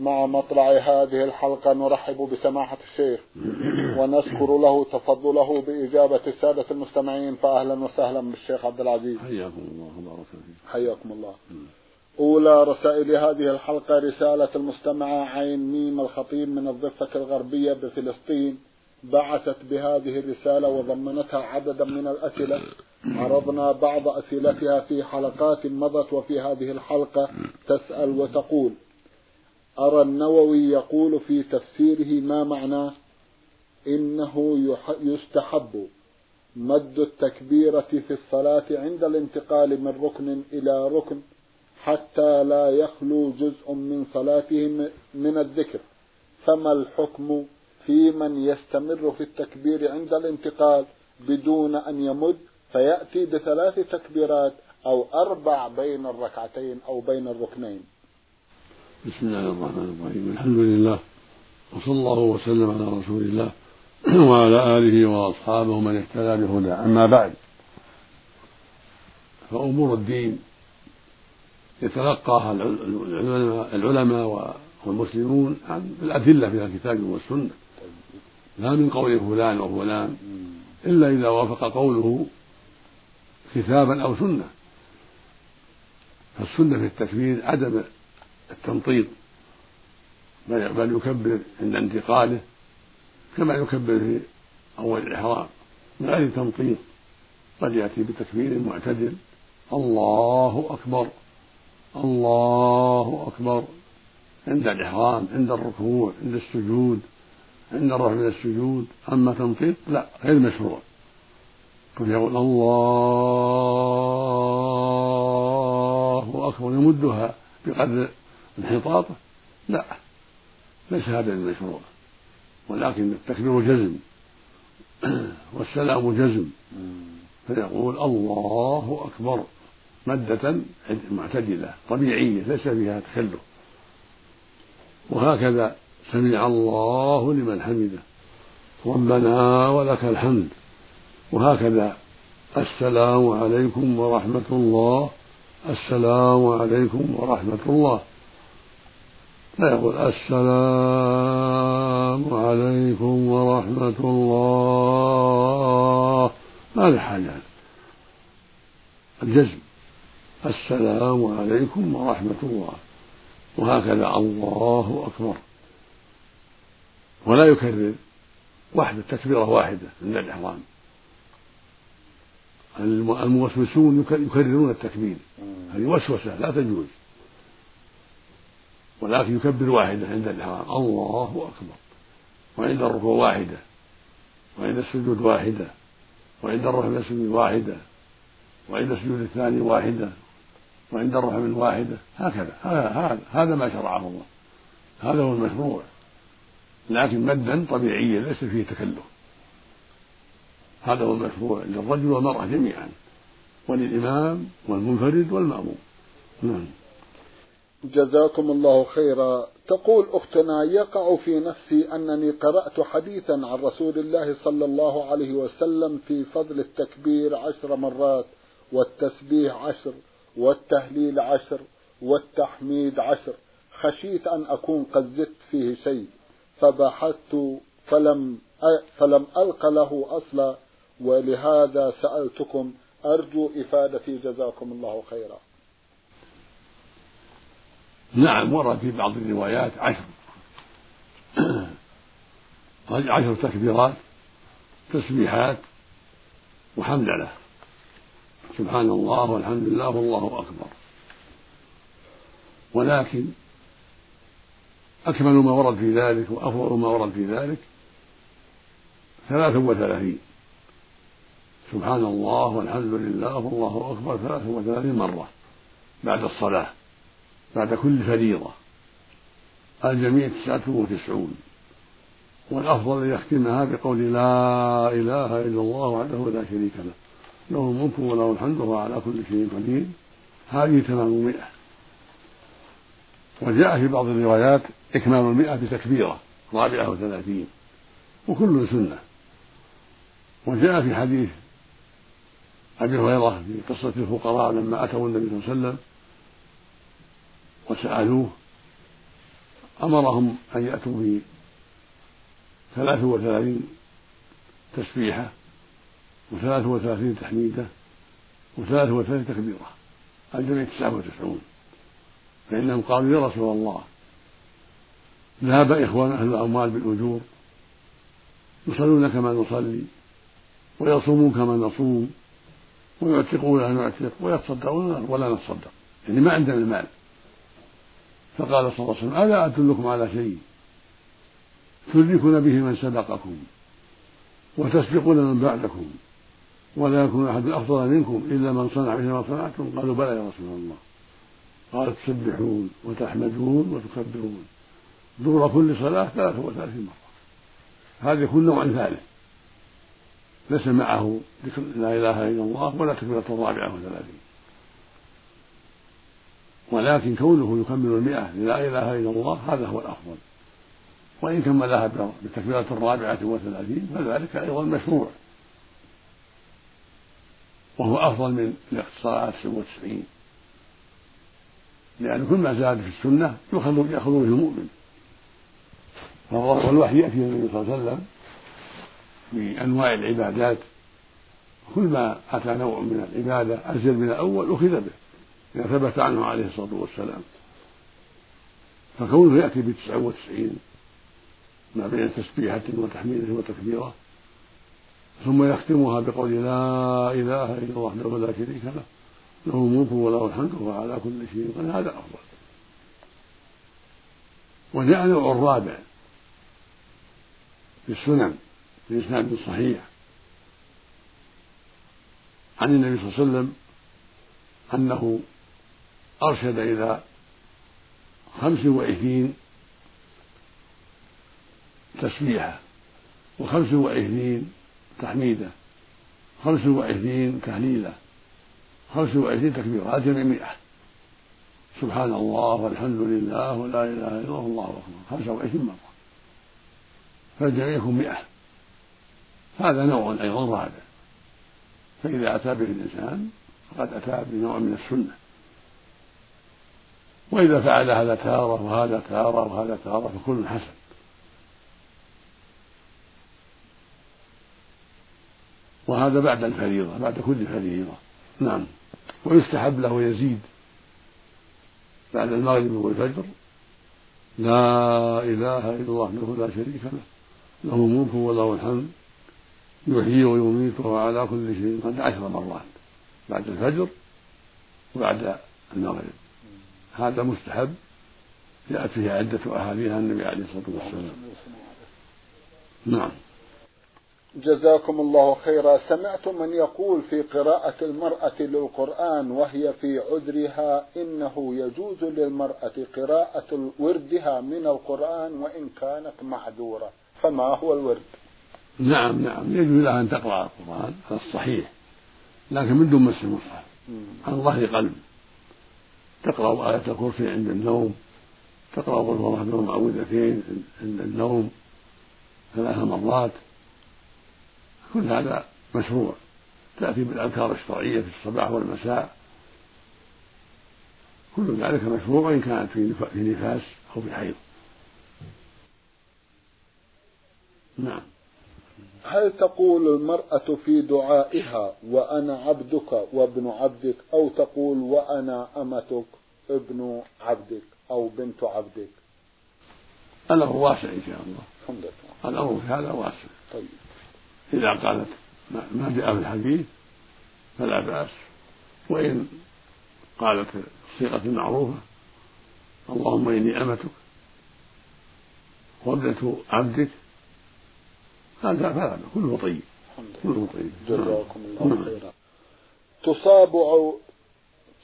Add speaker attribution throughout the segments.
Speaker 1: مع مطلع هذه الحلقة نرحب بسماحة الشيخ. ونشكر له تفضله بإجابة السادة المستمعين. فأهلا وسهلا بالشيخ عبد العزيز.
Speaker 2: حياكم الله وبارك فيك.
Speaker 1: حياكم الله. أولى رسائل هذه الحلقة رسالة المستمعة عين ميم الخطيب من الضفة الغربية بفلسطين. بعثت بهذه الرسالة وضمنتها عددا من الأسئلة. عرضنا بعض أسئلتها في حلقات مضت وفي هذه الحلقة. تسأل وتقول. أرى النووي يقول في تفسيره ما معناه إنه يستحب مد التكبيرة في الصلاة عند الانتقال من ركن إلى ركن حتى لا يخلو جزء من صلاته من الذكر. فما الحكم في من يستمر في التكبير عند الانتقال بدون أن يمد؟ فيأتي بثلاث تكبيرات أو أربع بين الركعتين أو بين الركنين.
Speaker 2: بسم الله الرحمن الرحيم. الحمد لله وصلى الله وسلم على رسول الله وعلى آله وأصحابه من اهتدى بهدى أما بعد فأمور الدين يتلقاها العلماء والمسلمون عن الأدلة في الكتاب والسنة. لا من قول فلان وفلان إلا إذا وافق قوله كتابا أو سنة. فالسنة في التكبير عدم التنطيط. بل يكبر عند انتقاله كما يكبر في أول الإحرام. من غير تنطيط قد يأتي بتكبير معتدل. الله أكبر. الله أكبر. عند الإحرام عند الركوع عند السجود. عند الرفع من السجود. أما تنطيط لا غير مشروع. قل يقول الله أكبر. يمدها بقدر انحطاطه لا ليس هذا المشروع ولكن التكبير جزم والسلام جزم. فيقول الله أكبر مدة معتدلة طبيعية ليس فيها تكلف وهكذا سمع الله لمن حمده ربنا ولك الحمد. وهكذا السلام عليكم ورحمة الله السلام عليكم ورحمة الله. لا يقول السلام عليكم ورحمة الله. في حاجة الجزم. السلام عليكم ورحمة الله. وهكذا الله أكبر. ولا يكرر. واحدة تكبيرة واحدة عند الإحرام. الموسوسون يكررون التكبير. هذه وسوسة لا تجوز. ولكن يكبر واحدة عند الإحرام. الله أكبر. وعند الركوع واحدة. وعند السجود واحدة. وعند الرفع من السجود واحدة. وعند السجود الثاني واحدة. وعند الرفع من واحدة. هكذا. هذا هذا ما شرعه الله. هذا هو المشروع. لكن مدا طبيعيا ليس فيه تكلف. هذا هو المشروع للرجل والمرأة جميعا. وللإمام والمنفرد والمأموم. نعم.
Speaker 1: جزاكم الله خيرا. تقول أختنا يقع في نفسي أنني قرأت حديثا عن رسول الله صلى الله عليه وسلم في فضل التكبير عشر مرات والتسبيح عشر والتهليل عشر والتحميد عشر. خشيت أن أكون قد زدت فيه شيء فبحثت فلم فلم ألق له أصلا ولهذا سألتكم أرجو إفادتي. جزاكم الله خيرا.
Speaker 2: نعم ورد في بعض الروايات عشر. عشر تكبيرات تسبيحات وحمدلة سبحان الله والحمد لله والله أكبر. ولكن أكمل ما ورد في ذلك وأفضل ما ورد في ذلك ثلاث وثلاثين. سبحان الله والحمد لله والله أكبر ثلاث وثلاثين مرة بعد الصلاة. بعد كل فريضة. الجميع تسعة وتسعون. والأفضل أن يختمها بقول لا إله إلا الله وحده لا شريك له. له الملك وله الحمد وهو على كل شيء قدير. هذه تمام المئة وجاء في بعض الروايات إكمال المئة بتكبيرة رابعة وثلاثين. وكل سنة. وجاء في حديث أبي هريرة في قصة الفقراء لما أتوا النبي صلى الله عليه وسلم وسألوه أمرهم أن يأتوا ب ثلاث وثلاثين تسبيحة وثلاث وثلاثين تحميدة وثلاث وثلاثين تكبيرة الجميع تسعة وتسعون. فإنهم قالوا يا رسول الله ذهب إخوان أهل الأموال بالأجور يصلون كما نصلي ويصومون كما نصوم ويعتقون ولا نعتق ويتصدقون ولا نتصدق. يعني ما عندنا المال. فقال صلى الله عليه وسلم ألا أدلكم على شيء؟ تدركون به من سبقكم وتسبقون من بعدكم ولا يكون أحد أفضل منكم إلا من صنع به ما صنعتم. قالوا بلى يا رسول الله. قال تسبحون وتحمدون وتكبرون دور كل صلاة ثلاث وثلاثين مرة. هذا يكون نوع ثالث ليس معه لا إله إلا الله ولا تكبيرة الرابعة وثلاثين ولكن كونه يكمل المئة لا إله إلا الله هذا هو الأفضل. وإن كملها بالتكبيرة الرابعة والثلاثين فذلك أيضا مشروع. وهو أفضل من الاقتصار على 97 لأن كل ما زاد في السنة يأخذ يأخذ به المؤمن. والوحي يأتي النبي صلى الله عليه وسلم بأنواع العبادات. كل ما أتى نوع من العبادة أزيد من الأول أخذ به. إذا ثبت عنه عليه الصلاة والسلام. فكونه يأتي بتسعة وتسعين ما بين تسبيحة وتحميدة وتكبيرة ثم يختمها بقول لا إله إلا الله وحده لا شريك له له الملك وله الحمد وهو على كل شيء قدير هذا أفضل. وجاء النوع الرابع في السنن بإسناد صحيح. عن النبي صلى الله عليه وسلم أنه أرشد إلى خمس وعشرين تسبيحة وخمس وعشرين تحميدة خمس وعشرين تهليلة خمس وعشرين تكبيرة هذه جميع مئة سبحان الله والحمد لله ولا إله إلا الله والله أكبر. خمسة وعشرين مرة. فالجميع يكون مئة. هذا نوع أيضا رابع. فإذا أتى به الإنسان فقد أتى بنوع من السنة. وإذا فعل هذا تارة وهذا تارة وهذا تارة فكل حسن. وهذا بعد الفريضة بعد كل فريضة. نعم. ويستحب له يزيد بعد المغرب والفجر. لا إله إلا الله وحده لا شريك له. له الملك وله الحمد. يحيي ويميت وهو على كل شيء قد عشر مرات بعد الفجر وبعد المغرب. هذا مستحب جاءت فيه عدة أحاديث عن النبي عليه الصلاة والسلام. نعم.
Speaker 1: جزاكم الله خيرا. سمعت من يقول في قراءة المرأة للقرآن وهي في عذرها إنه يجوز للمرأة قراءة وردها من القرآن وإن كانت معذورة. فما هو الورد؟
Speaker 2: نعم نعم. يجوز لها أن تقرأ القرآن الصحيح لكن من دون مس المصحف عن ظهر قلب تقرأ آية الكرسي عند النوم تقرأ قل هو الله معوذتين عند النوم ثلاث مرات كل هذا مشروع. تأتي بالأذكار الشرعية في الصباح والمساء. كل ذلك مشروع وإن كانت في نفاس أو في حيض. نعم.
Speaker 1: هل تقول المرأة في دعائها وأنا عبدك وابن عبدك أو تقول وأنا أمتك ابن عبدك أو بنت عبدك؟
Speaker 2: الأمر واسع إن شاء الله.
Speaker 1: الحمد لله.
Speaker 2: الأمر في هذا واسع.
Speaker 1: طيب.
Speaker 2: إذا قالت ما جاء في الحديث فلا بأس. وإن قالت الصيغة المعروفة اللهم إني أمتك وابنة عبدك هذا فلا كله طيب. كله طيب.
Speaker 1: جزاكم الله نعم. خيرا. تصاب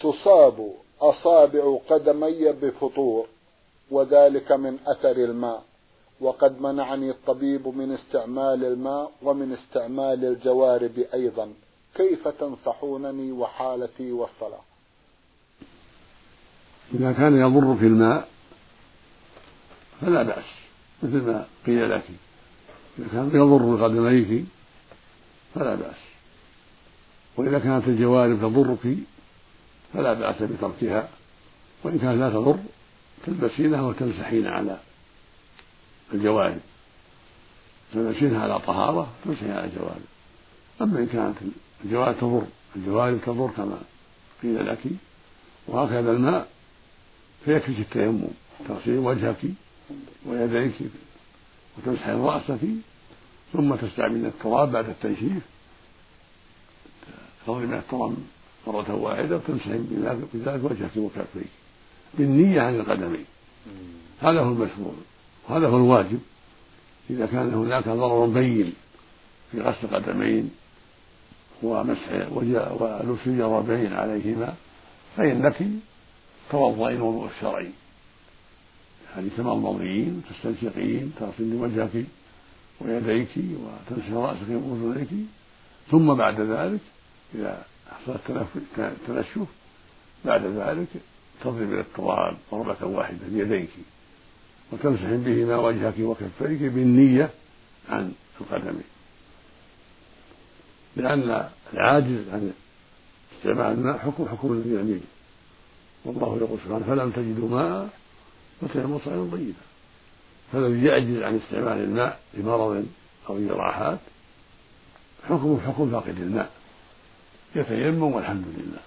Speaker 1: تصاب أصابع قدمي بفطور وذلك من أثر الماء وقد منعني الطبيب من استعمال الماء ومن استعمال الجوارب أيضا. كيف تنصحونني وحالتي والصلاة؟
Speaker 2: إذا كان يضر في الماء فلا بأس مثل ما قيل لك إذا كان يضر بقدميك فلا بأس. وإذا كانت الجوارب تضرك فلا بأس بتركها. وإن كانت لا تضر تلبسينها وتمسحين على الجوارب تلبسينها على طهارة تمسحين على الجوارب أما إن كانت الجوارب تضر الجوارب تضر كما قيل لك وهكذا الماء فيكفيك التيمم تغسلين وجهك ويديك وتمسحين رأسك ثم تستعملين التراب بعد التنشيف. تضربين التراب مرة واحدة وتمسحين بذلك وجهك وكفيك. بالنية عن القدمين. هذا هو المشروع. وهذا هو الواجب. إذا كان هناك ضرر بين في غسل القدمين ومسح ولبس الجرابين عليهما فإنك توضئين الوضوء الشرعي. يعني تمضمضين تستنشقين تغسلين وجهك ويديك وتمسح رأسك وأذنيك ثم بعد ذلك إذا حصل التنشف بعد ذلك تضرب إلى التراب ضربة واحدة بيديك وتمسح بهما وجهك وكفيك بالنية عن القدمين لأن العاجز عن استعمال الماء حكم حكم الذي والله يقول سبحانه فلم تجدوا ماء فتيمموا صعيدا طيبا فالذي يعجز عن استعمال الماء لمرض أو جراحات حكمه حكم فاقد الماء. يتيمم والحمد لله.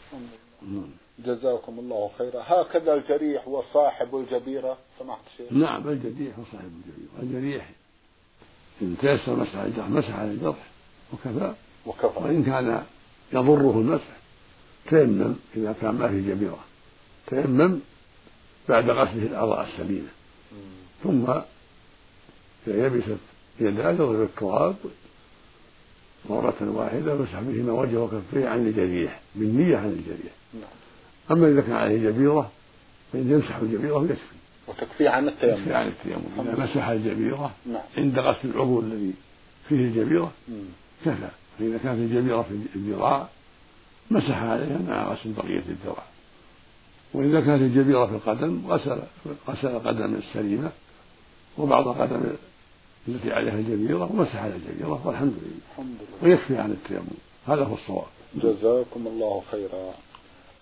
Speaker 1: جزاكم الله خيرا. هكذا الجريح وصاحب الجبيرة. سمحت شيخ.
Speaker 2: نعم الجريح وصاحب الجبيرة. الجريح إن تيسر مسح على الجرح مسح على الجرح وكفى.
Speaker 1: وكفى.
Speaker 2: وإن كان يضره المسح تيمم إذا كان ما في جبيرة. تيمم بعد غسله الأعضاء السليمة ثم إذا يبست يداه يضرب التراب مرة واحدة ويمسح بهما وجهه وكفيه عن الجريح بالنية عن الجريح.
Speaker 1: نعم.
Speaker 2: أما إذا كان عليه جبيرة فإن يمسح الجبيرة يكفي
Speaker 1: وتكفي عن التيمم.
Speaker 2: يكفي عن التيمم. إذا مسح الجبيرة
Speaker 1: نعم.
Speaker 2: عند غسل العضو الذي فيه الجبيرة كفى. فإذا كانت الجبيرة في الذراع مسح عليها مع غسل بقية الذراع. وإذا كانت الجبيرة في القدم غسل غسل القدم السليمة وبعض القدم التي عليها الجبيرة ومسح على الجبيرة والحمد لله.
Speaker 1: الحمد لله.
Speaker 2: ويكفي عن التيمم. هذا هو الصواب.
Speaker 1: جزاكم الله خيرا.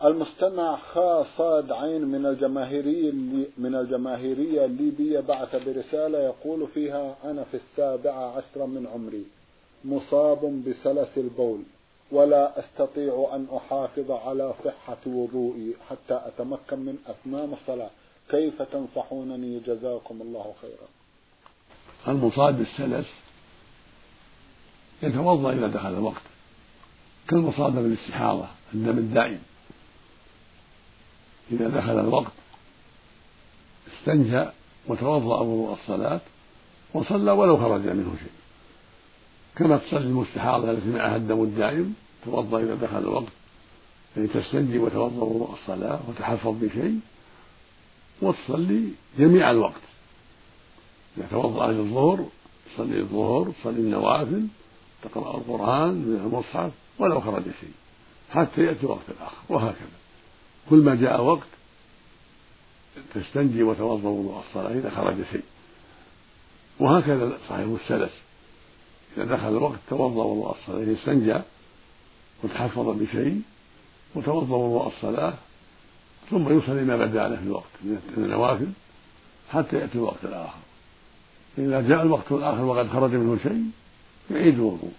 Speaker 1: المستمع خا صاد عين من الجماهيرية من الجماهيرية الليبية بعث برسالة يقول فيها أنا في السابعة عشرة من عمري مصاب بسلس البول. ولا أستطيع أن أحافظ على صحة وضوئي حتى أتمكن من أتمام الصلاة. كيف تنصحونني؟ جزاكم الله خيرا.
Speaker 2: المصاب بالسلس يتوضأ إذا دخل الوقت. كالمصاب بالاستحاضه الدم الدائم. إذا دخل الوقت استنجى وتوضأ وضوء الصلاة وصلى ولو خرج منه شيء. كما تصلي المستحاضة التي معها الدم الدائم توضأ إذا دخل الوقت يعني تستنجي وتوضأ وضوء الصلاة وتحفظ بشيء وتصلي جميع الوقت. إذا توضأ للظهر تصلي الظهر تصلي النوافل تقرأ القرآن من المصحف ولو خرج شيء حتى يأتي وقت الآخر وهكذا. كل ما جاء وقت تستنجي وتوضأ وضوء الصلاة إذا خرج شيء. وهكذا صاحب السلس إذا دخل الوقت توضأ وضوء الصلاة يستنجى وتحفظ بشيء وتوضأ وضوء الصلاة ثم يصلي ما بدا له في الوقت من النوافل حتى يأتي الوقت الآخر. إذا جاء الوقت الآخر وقد خرج منه شيء يعيد الوضوء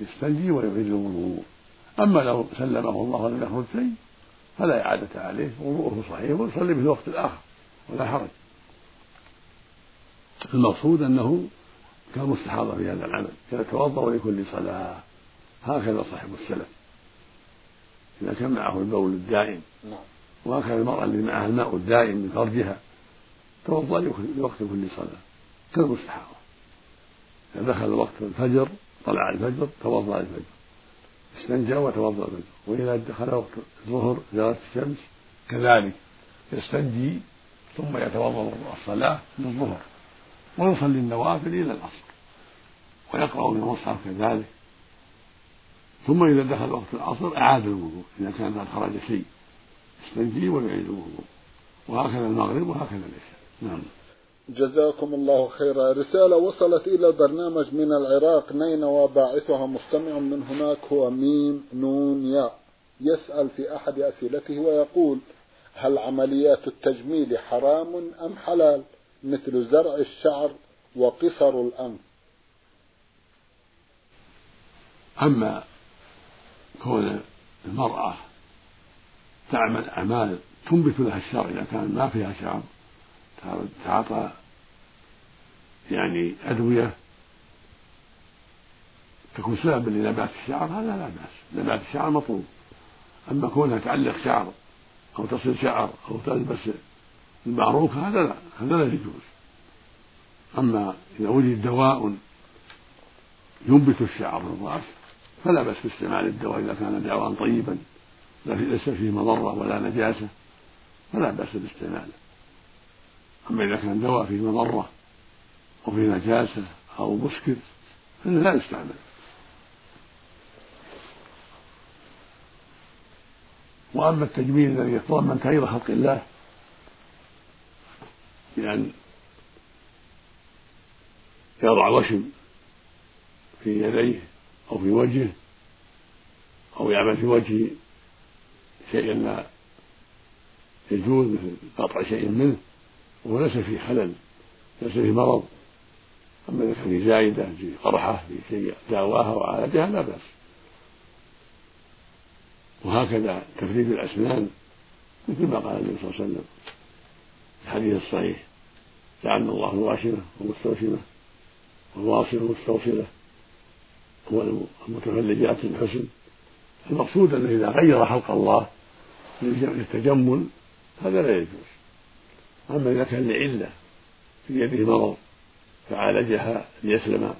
Speaker 2: يستنجي ويعيد الوضوء. أما لو سلمه الله ولم يخرج شيء فلا إعادة عليه وضوءه صحيح ويصلي في الوقت الآخر ولا حرج. المقصود أنه كالمستحاضة في هذا العمل. يتوضأ لكل صلاة. هكذا صاحب السلف. إذا كان معه البول الدائم.
Speaker 1: نعم.
Speaker 2: وهكذا المرأة اللي معها الماء الدائم من فرجها. توضأ لوقت كل صلاة. كالمستحاضة إذا دخل وقت الفجر طلع الفجر توضأ الفجر استنجى وتوضأ الفجر وإذا دخل وقت الظهر زالت الشمس كذلك. يستنجي ثم يتوضأ الصلاة للظهر ويصلي النوافل إلى العصر ويقرأ من المصحف كذلك. ثم إذا دخل وقت العصر أعاد الوضوء إذا كان قد خرج شيء يستنجي ويعيد الوضوء. وهكذا المغرب وهكذا العشاء. نعم.
Speaker 1: جزاكم الله خيرا. رسالة وصلت إلى البرنامج من العراق نينوى باعثها مستمع من هناك هو ميم نون ياء. يسأل في أحد أسئلته ويقول هل عمليات التجميل حرام أم حلال؟ مثل زرع الشعر وقصر الأنف
Speaker 2: أما كون المرأة تعمل أعمال تنبت لها الشعر إذا كان ما فيها شعر تعاطى يعني أدوية تكون سببا لنبات الشعر هذا لا بأس. نبات الشعر مطلوب. أما كونها تعلق شعر أو تصل شعر أو تلبس المعروك هذا لا هذا لا يجوز. أما إذا وجد دواء ينبت الشعر من الرأس فلا بأس باستعمال الدواء إذا كان دواء طيبا ليس فيه مضرة ولا نجاسة فلا بأس باستعماله. أما إذا كان دواء فيه مضرة أو فيه نجاسة أو مسكر فإنه لا يستعمل. وأما التجميل الذي يتضمن تغيير خلق الله بأن يضع وشم في يديه أو في وجهه أو يعمل في وجهه شيئا لا يجوز مثل قطع شيء منه وهو ليس فيه خلل ليس فيه مرض. أما إذا كان في زايدة في قرحة في شيء داواها وعالجها لا بأس. وهكذا تفريد الأسنان مثل ما قال النبي صلى الله عليه وسلم في الحديث الصحيح. جعلنا الله الواشمة والمستوشمة والواصلة والمستوصلة والمتفلجات الحسن المقصود أنه إذا غير خلق الله للتجمل هذا لا يجوز. أما إذا كان لعلة في يده مرض فعالجها ليسلم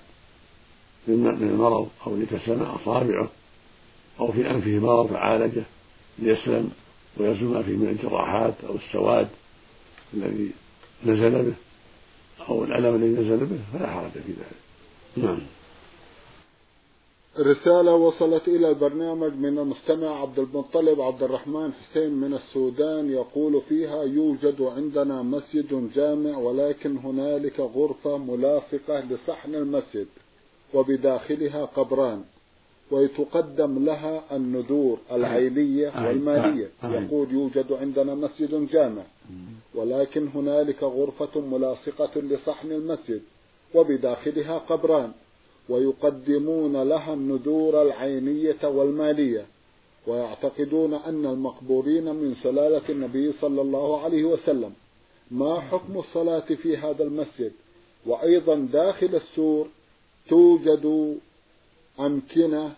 Speaker 2: من المرض أو لتسلم أصابعه أو في أنفه مرض فعالجه ليسلم ويزول ما فيه من الجراحات أو السواد الذي نزل به. أو الألم الذي نزل به فلا حرج في ذلك. نعم.
Speaker 1: رسالة وصلت إلى البرنامج من المستمع عبد المطلب عبد الرحمن حسين من السودان يقول فيها يوجد عندنا مسجد جامع ولكن هنالك غرفة ملاصقة لصحن المسجد وبداخلها قبران. ويتقدم لها النذور العينية والمالية. يقول يوجد عندنا مسجد جامع ولكن هنالك غرفة ملاصقة لصحن المسجد وبداخلها قبران ويقدمون لها النذور العينية والمالية. ويعتقدون أن المقبورين من سلالة النبي صلى الله عليه وسلم. ما حكم الصلاة في هذا المسجد؟ وأيضا داخل السور توجد أمكنة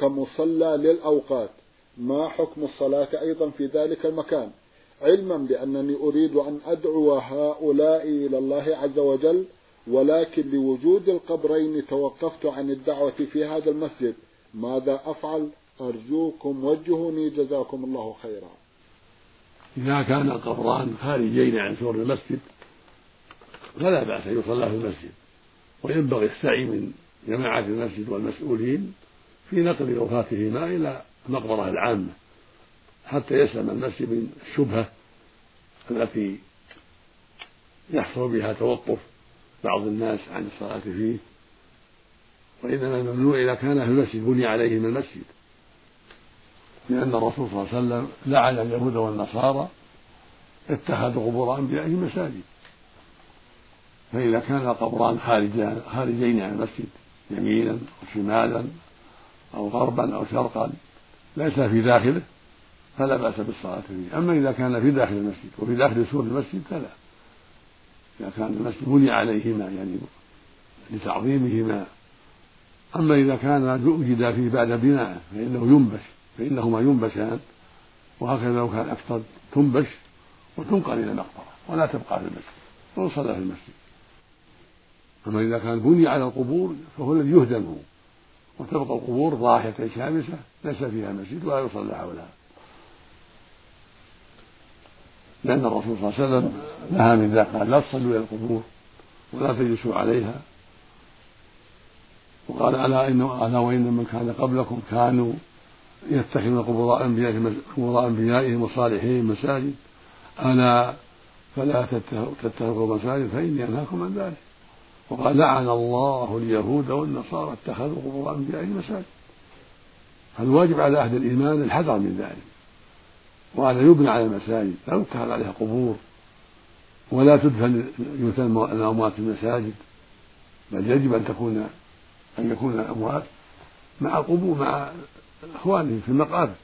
Speaker 1: كمصلى للأوقات. ما حكم الصلاة أيضا في ذلك المكان؟ علما بأنني أريد أن أدعو هؤلاء إلى الله عز وجل ولكن لوجود القبرين توقفت عن الدعوة في هذا المسجد. ماذا أفعل؟ أرجوكم وجهوني جزاكم الله خيرا.
Speaker 2: إذا كان القبران خارجين عن سور المسجد فلا بأس يصلى في المسجد. وينبغي السعي من جماعة المسجد والمسؤولين في نقل وفاتهما إلى المقبرة العامة حتى يسلم المسجد من الشبهة التي يحصل بها توقف بعض الناس عن الصلاة فيه. وإنما الممنوع إذا كان في المسجد بني عليهم المسجد. لأن الرسول صلى الله عليه وسلم لعن اليهود والنصارى اتخذوا قبور أنبيائهم مساجد. فإذا كان القبران خارجان خارجين عن المسجد يمينا وشمالا أو غربا أو شرقا ليس في داخله. فلا بأس بالصلاة فيه. أما إذا كان في داخل المسجد وفي داخل سور المسجد فلا. إذا كان المسجد بني عليهما يعني لتعظيمهما. أما إذا كان وجد فيه بعد بناء فإنه ينبش فإنهما ينبشان. وهكذا لو كان أكثر تنبش وتنقل إلى المقبرة ولا تبقى في المسجد ويصلى في المسجد. أما إذا كان بني على القبور فهو الذي يهدم. وتبقى القبور ضاحية شامسة ليس فيها مسجد ولا يصلى حولها. لأن الرسول صلى الله عليه وسلم نهى من ذلك قال لا تصلوا إلى القبور ولا تجلسوا عليها. وقال ألا إن ألا وإن من كان قبلكم كانوا يتخذون قبور أنبيائهم قبور أنبيائهم وصالحين مساجد. ألا فلا تتخذوا مساجد فإني أنهاكم عن ذلك. وقال لعن الله اليهود والنصارى اتخذوا قبور أنبيائهم مساجد فالواجب على أهل الإيمان الحذر من ذلك وأن يبنى على المساجد لا يتخذ عليها قبور ولا تدفن يدفن الأموات في المساجد بل يجب أن تكون أن يكون الأموات مع قبور مع إخوانهم في المقابر.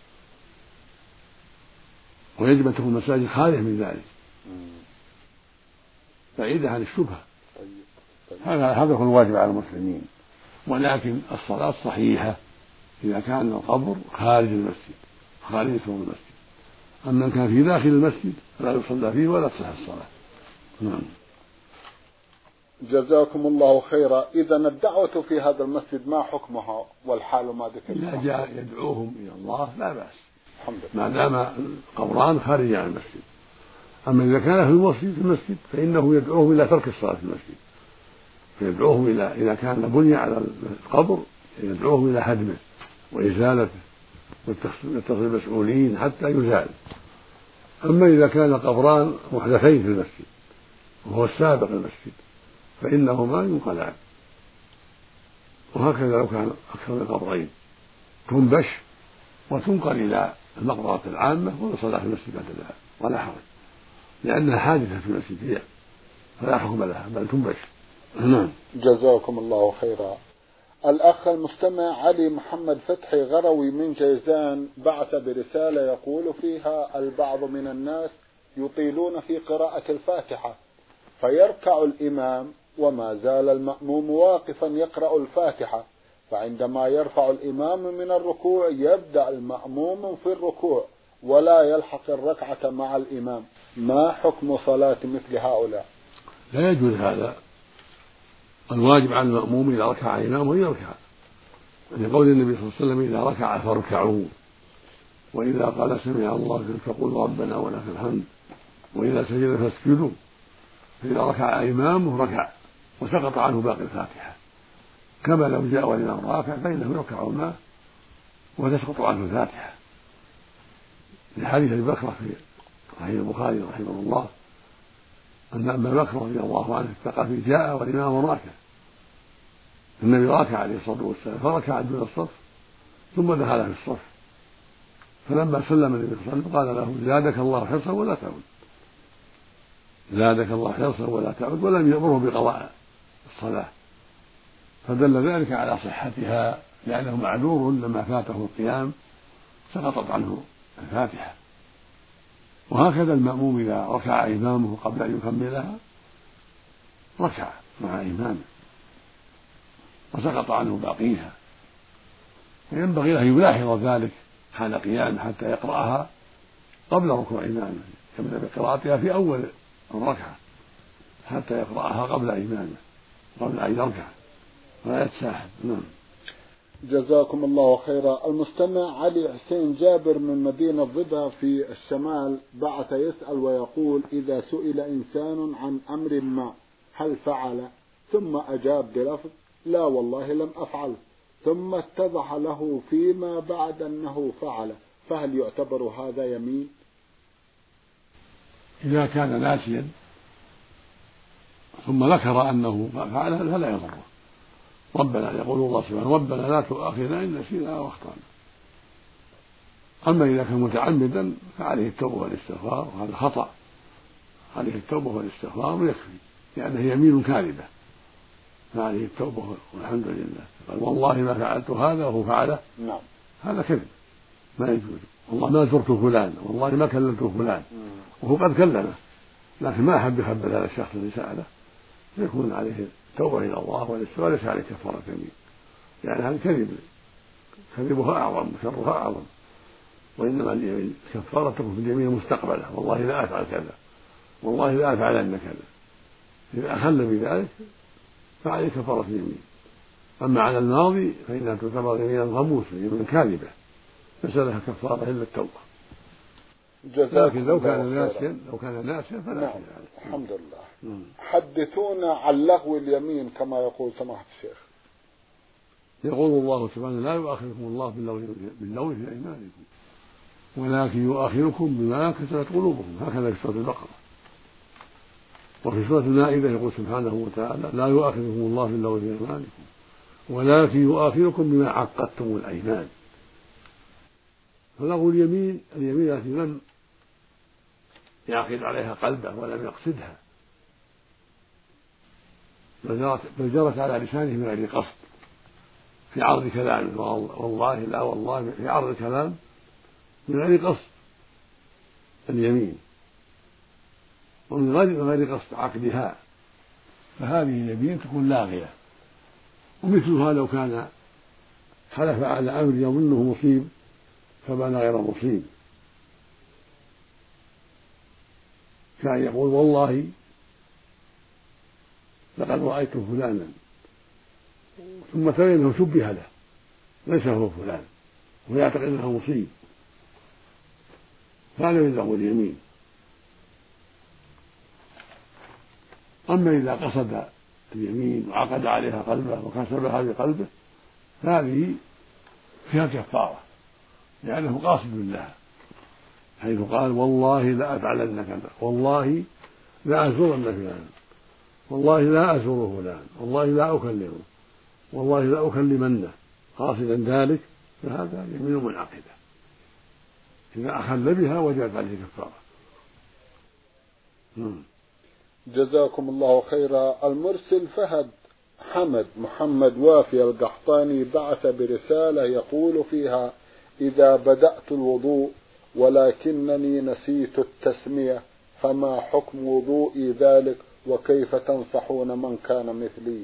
Speaker 2: ويجب أن تكون المساجد خالية من ذلك بعيدة عن الشبهة. هذا هذا هو الواجب على المسلمين. ولكن الصلاة صحيحة. إذا كان القبر خارج المسجد خارج سور المسجد. أما إن كان في داخل المسجد فلا يصلى فيه ولا تصح الصلاة. نعم.
Speaker 1: جزاكم الله خيرا. إذا الدعوة في هذا المسجد ما حكمها؟ والحال ما ذكر
Speaker 2: إذا جاء يدعوهم إلى الله لا بأس.
Speaker 1: الحمد
Speaker 2: لله. ما دام القبران خارج عن المسجد. أما إذا كان في المسجد في المسجد فإنه يدعوهم إلى ترك الصلاة في المسجد. فيدعوهم إلى إذا كان بني على القبر يدعوهم إلى هدمه وإزالته ويتصل المسؤولين حتى يزال. أما إذا كان قبران محدثين في المسجد وهو السابق المسجد فإنهما ينقلعان. وهكذا لو كان أكثر من قبرين. تنبش وتنقل إلى المقبرة العامة ويصلى في المسجد بعد ذلك. ولا حرج. لأنها حادثة في المسجد هي فلا حكم لها بل تنبش.
Speaker 1: نعم. جزاكم الله خيرا. الأخ المستمع علي محمد فتحي غروي من جيزان بعث برسالة يقول فيها البعض من الناس يطيلون في قراءة الفاتحة فيركع الإمام وما زال المأموم واقفا يقرأ الفاتحة فعندما يرفع الإمام من الركوع يبدأ المأموم في الركوع ولا يلحق الركعة مع الإمام. ما حكم صلاة مثل هؤلاء؟
Speaker 2: لا يجوز هذا. الواجب على المأموم إذا ركع إمامه أن يركع. لقول النبي صلى الله عليه وسلم إذا ركع فاركعوا. وإذا قال سمع الله فقولوا ربنا ولك الحمد. وإذا سجد فاسجدوا. فإذا ركع إمامه ركع. وسقط عنه باقي الفاتحة. كما لو جاء والإمام راكع فإنه يركع معه وتسقط عنه الفاتحة. لحديث أبي بكر في صحيح البخاري رحمه الله. أن أبا بكر رضي الله عنه الثقفي جاء والإمام راكع. النبي راكع عليه الصلاة والسلام فركع دون الصف ثم دخل في الصف. فلما سلم النبي صلى الله عليه وسلم قال له زادك الله حرصا ولا تعود. زادك الله حرصا ولا تعود ولم يأمره بقضاء الصلاة. فدل ذلك على صحتها لأنه معذور لما فاته القيام سقطت عنه الفاتحة. وهكذا المأموم إذا ركع إمامه قبل أن يكملها ركع مع إمامه وسقط عنه باقيها. فينبغي له أن يلاحظ ذلك حال قيامه حتى يقرأها قبل ركوع إمامه يبدأ بقراءتها في أول الركعة حتى يقرأها قبل إمامه قبل أن يركع ولا يتساهل. نعم.
Speaker 1: جزاكم الله خيرا. المستمع علي حسين جابر من مدينة ضبا في الشمال بعث يسأل ويقول إذا سئل إنسان عن أمر ما هل فعل؟ ثم أجاب بلفظ لا والله لم أفعل. ثم اتضح له فيما بعد أنه فعل. فهل يعتبر هذا يمين؟
Speaker 2: إذا كان ناسيا ثم ذكر أنه فعل فلا يضره. ربنا يقول الله سبحانه ربنا لا تؤاخذنا إن نسينا أو أخطأنا. أما إذا كان متعمدا فعليه التوبة والاستغفار وهذا خطأ. عليه التوبة والاستغفار ويكفي لأنه يمين كاذبة. فعليه التوبة والحمد لله. قال والله ما فعلت هذا وهو فعله.
Speaker 1: نعم.
Speaker 2: هذا كذب. ما يجوز. والله ما زرت فلان والله ما كلمت فلان. وهو قد كلمه لكن ما أحب يخبر هذا الشخص اللي سأله. يكون عليه التوبة إلى الله والإستغفار وليس عليه كفارة يمين يعني هذا كذب. كذبها أعظم وشرها أعظم. وإنما الكفارة تكون في اليمين المستقبلة والله لا أفعل كذا والله لا أفعلن كذا. إذا أخل بذلك فعليه كفارة اليمين. أما على الماضي فإنها تعتبر يمينا غموسا يمينا كاذبة. ليس لها كفارة إلا التوبة. لكن لو كان ناسيا لو كان ناسيا فلا
Speaker 1: نعم. الحمد لله.
Speaker 2: نعم.
Speaker 1: حدثونا عن لغو اليمين كما يقول سماحة الشيخ.
Speaker 2: يقول الله سبحانه لا يؤاخذكم الله باللغو باللغو في أيمانكم ولكن يؤاخذكم بما كسبت قلوبكم. هكذا في سورة البقرة. وفي سورة المائدة يقول سبحانه وتعالى لا يؤاخذكم الله باللغو في أيمانكم ولكن يؤاخذكم بما عقدتم الأيمان. فلغو اليمين اليمين التي لم يعقد عليها قلبه ولم يقصدها. بل جرت على لسانه من غير قصد. في عرض كلامه والله لا والله في عرض الكلام من غير قصد. اليمين. ومن غير من غير قصد عقدها. فهذه اليمين تكون لاغية. ومثلها لو كان حلف على أمر يظنه مصيب فبان غير مصيب. كان يقول والله لقد رأيت فلانا. ثم تبين إنه شبه له. ليس هو فلان. ويعتقد إنه مصيب. فهذا يلزم اليمين. أما إذا قصد اليمين وعقد عليها قلبه وكسبها بقلبه فهذه فيها كفارة. لأنه قاصد لها. حيث قال والله لا افعلن كذا والله لا ازورن فلانا والله لا ازور فلان. والله لا أكلمه. والله لا أكلمنه. قاصدا ذلك فهذا يمين منعقدة إذا أخل بها وجبت عليه كفارة.
Speaker 1: نعم. جزاكم الله خيرا. المرسل فهد حمد محمد وافي القحطاني بعث برسالة يقول فيها إذا بدأت الوضوء ولكنني نسيت التسمية فما حكم وضوئي ذلك؟ وكيف تنصحون من كان مثلي؟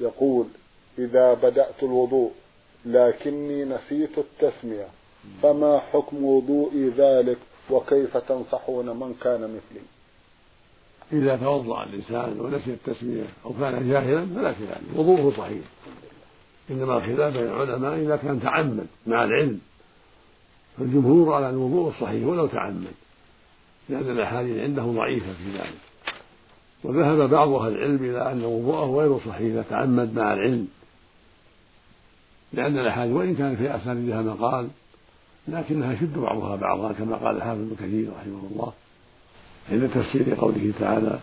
Speaker 1: يقول إذا بدأت الوضوء لكني نسيت التسمية فما حكم وضوئي ذلك؟ وكيف تنصحون من كان مثلي؟
Speaker 2: إذا توضأ الإنسان ونسي التسمية أو كان جاهلا فلا شيء عليه وضوءه صحيح. إنما الخلاف بين العلماء إذا كان تعمد مع العلم. فالجمهور على الوضوء الصحيح ولو تعمد. لأن الأحاديث عنده ضعيفة في ذلك. وذهب بعض أهل العلم إلى أن وضوءه غير صحيح إذا تعمد مع العلم. لأن الأحاديث وإن كان في أسانيدها مقال لكنها يشد بعضها بعضا كما قال الحافظ ابن كثير رحمه الله عند تفسير قوله تعالى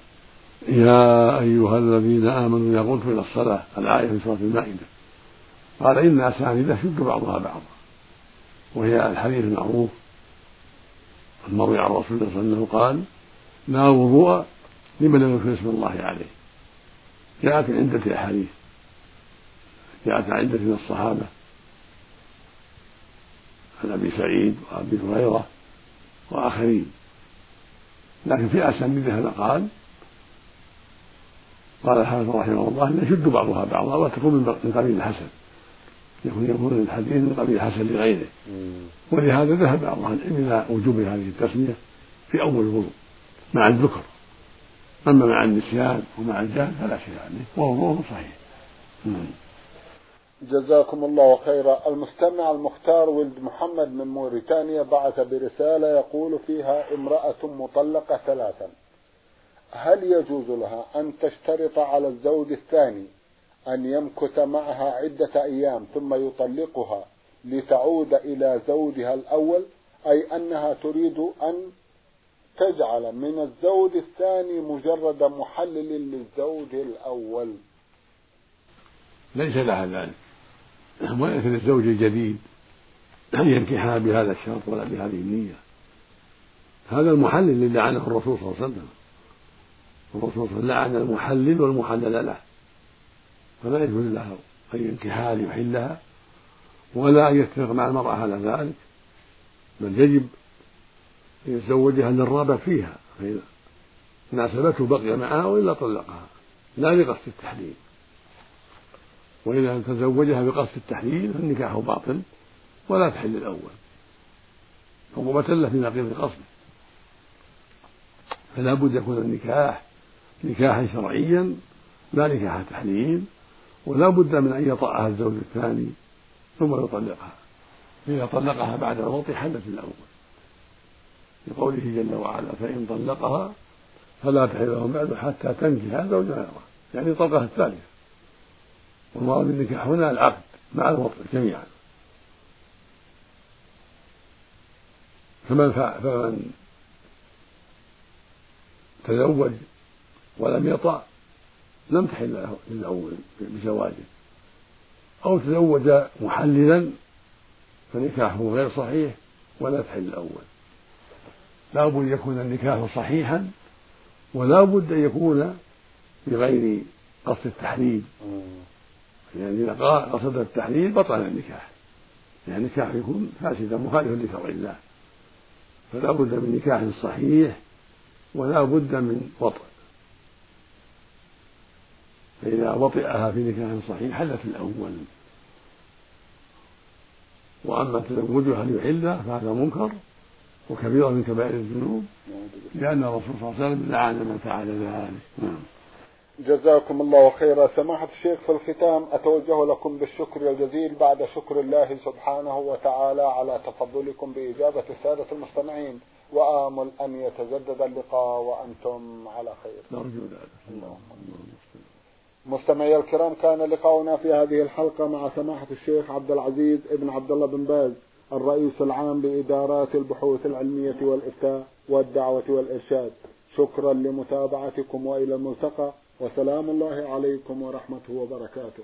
Speaker 2: يا أيها الذين آمنوا إذا قمتم إلى الصلاة الآية في سورة المائدة. قال إن أسانيد يشد بعضها بعضا. وهي الحديث المعروف المروي عن رسول الله صلى الله عليه وسلم قال لا وضوء لمن لم يذكر اسم الله عليه. جاءت من عدة أحاديث. جاءت عن عدة من الصحابة. عن أبي سعيد وأبي هريرة وآخرين. لكن في أسانيدها مقال قال الحافظ رحمه الله أن يشد بعضها بعضا وتكون من قبيل الحسن. يكون يكون الحديث من قبيل الحسن لغيره. ولهذا ذهب بعض أهل العلم إلى وجوب هذه التسمية في أول الوضوء مع الذكر. أما مع النسيان ومع الجهل فلا شيء عليه ووضوءه صحيح.
Speaker 1: نعم. جزاكم الله خيرا. المستمع المختار ولد محمد من موريتانيا بعث برسالة يقول فيها امرأة مطلقة ثلاثا. هل يجوز لها أن تشترط على الزوج الثاني أن يمكث معها عدة أيام ثم يطلقها لتعود إلى زوجها الأول أي أنها تريد أن تجعل من الزوج الثاني مجرد محلل للزوج الأول.
Speaker 2: ليس لها ذلك. وليس للزوج الجديد أن ينكحها بهذا الشرط ولا بهذه النية. هذا المحلل اللي لعنه الرسول صلى الله عليه وسلم. الرسول صلى الله عليه وسلم لعن المحلل والمحلل له. فلا يجوز له أن ينكحها ليحلها ولا أن يتفق مع المرأة على ذلك بل يجب يتزوجها للرغبة فيها فإذا ناسبته بقي معها وإلا طلقها لا لقصد التحليل. وإذا تزوجها بقصد التحليل فالنكاح باطل ولا تحل الأول. عقوبة له في نقيض قصده فلا بد يكون النكاح نكاحا شرعيا لا نكاح تحليل ولا بد من أن يطأها الزوج الثاني ثم يطلقها. إذا طلقها بعد الموت حلت الأول. لقوله جل وعلا فإن طلقها فلا تحل له بعد حتى تنكح زوجها غيره يعني طلقها الثالثة. والمراد بالنكاح هنا العقد مع الوطء جميعا. فمن فمن تزوج ولم يطأ لم تحل له للأول بزواجه أو تزوج محللا فنكاحه غير صحيح ولا تحل الأول. لا بد أن يكون النكاح صحيحا ولا بد أن يكون بغير قصد التحليل. يعني إذا قصد التحليل بطل النكاح. يعني النكاح يكون فاسدا مخالفا لشرع الله. فلا بد من نكاح صحيح ولا بد من وطئ فإذا وطئها في نكاح صحيح حلت الأول. وأما تزوجها ليحلها فهذا منكر وكبيرة من كبائر الذنوب لأن الرسول صلى الله عليه وسلم لعن من فعل ذلك. نعم.
Speaker 1: جزاكم الله خيرا. سماحة الشيخ في الختام أتوجه لكم بالشكر الجزيل بعد شكر الله سبحانه وتعالى على تفضلكم بإجابة السادة المستمعين وآمل أن يتجدد اللقاء وأنتم على خير.
Speaker 2: نرجو ذلك اللهم
Speaker 1: مستمعي الكرام كان لقاؤنا في هذه الحلقة مع سماحة الشيخ عبد العزيز ابن عبد الله بن باز الرئيس العام لإدارات البحوث العلمية والإفتاء والدعوة والإرشاد. شكرا لمتابعتكم وإلى الملتقى وسلام الله عليكم ورحمته وبركاته.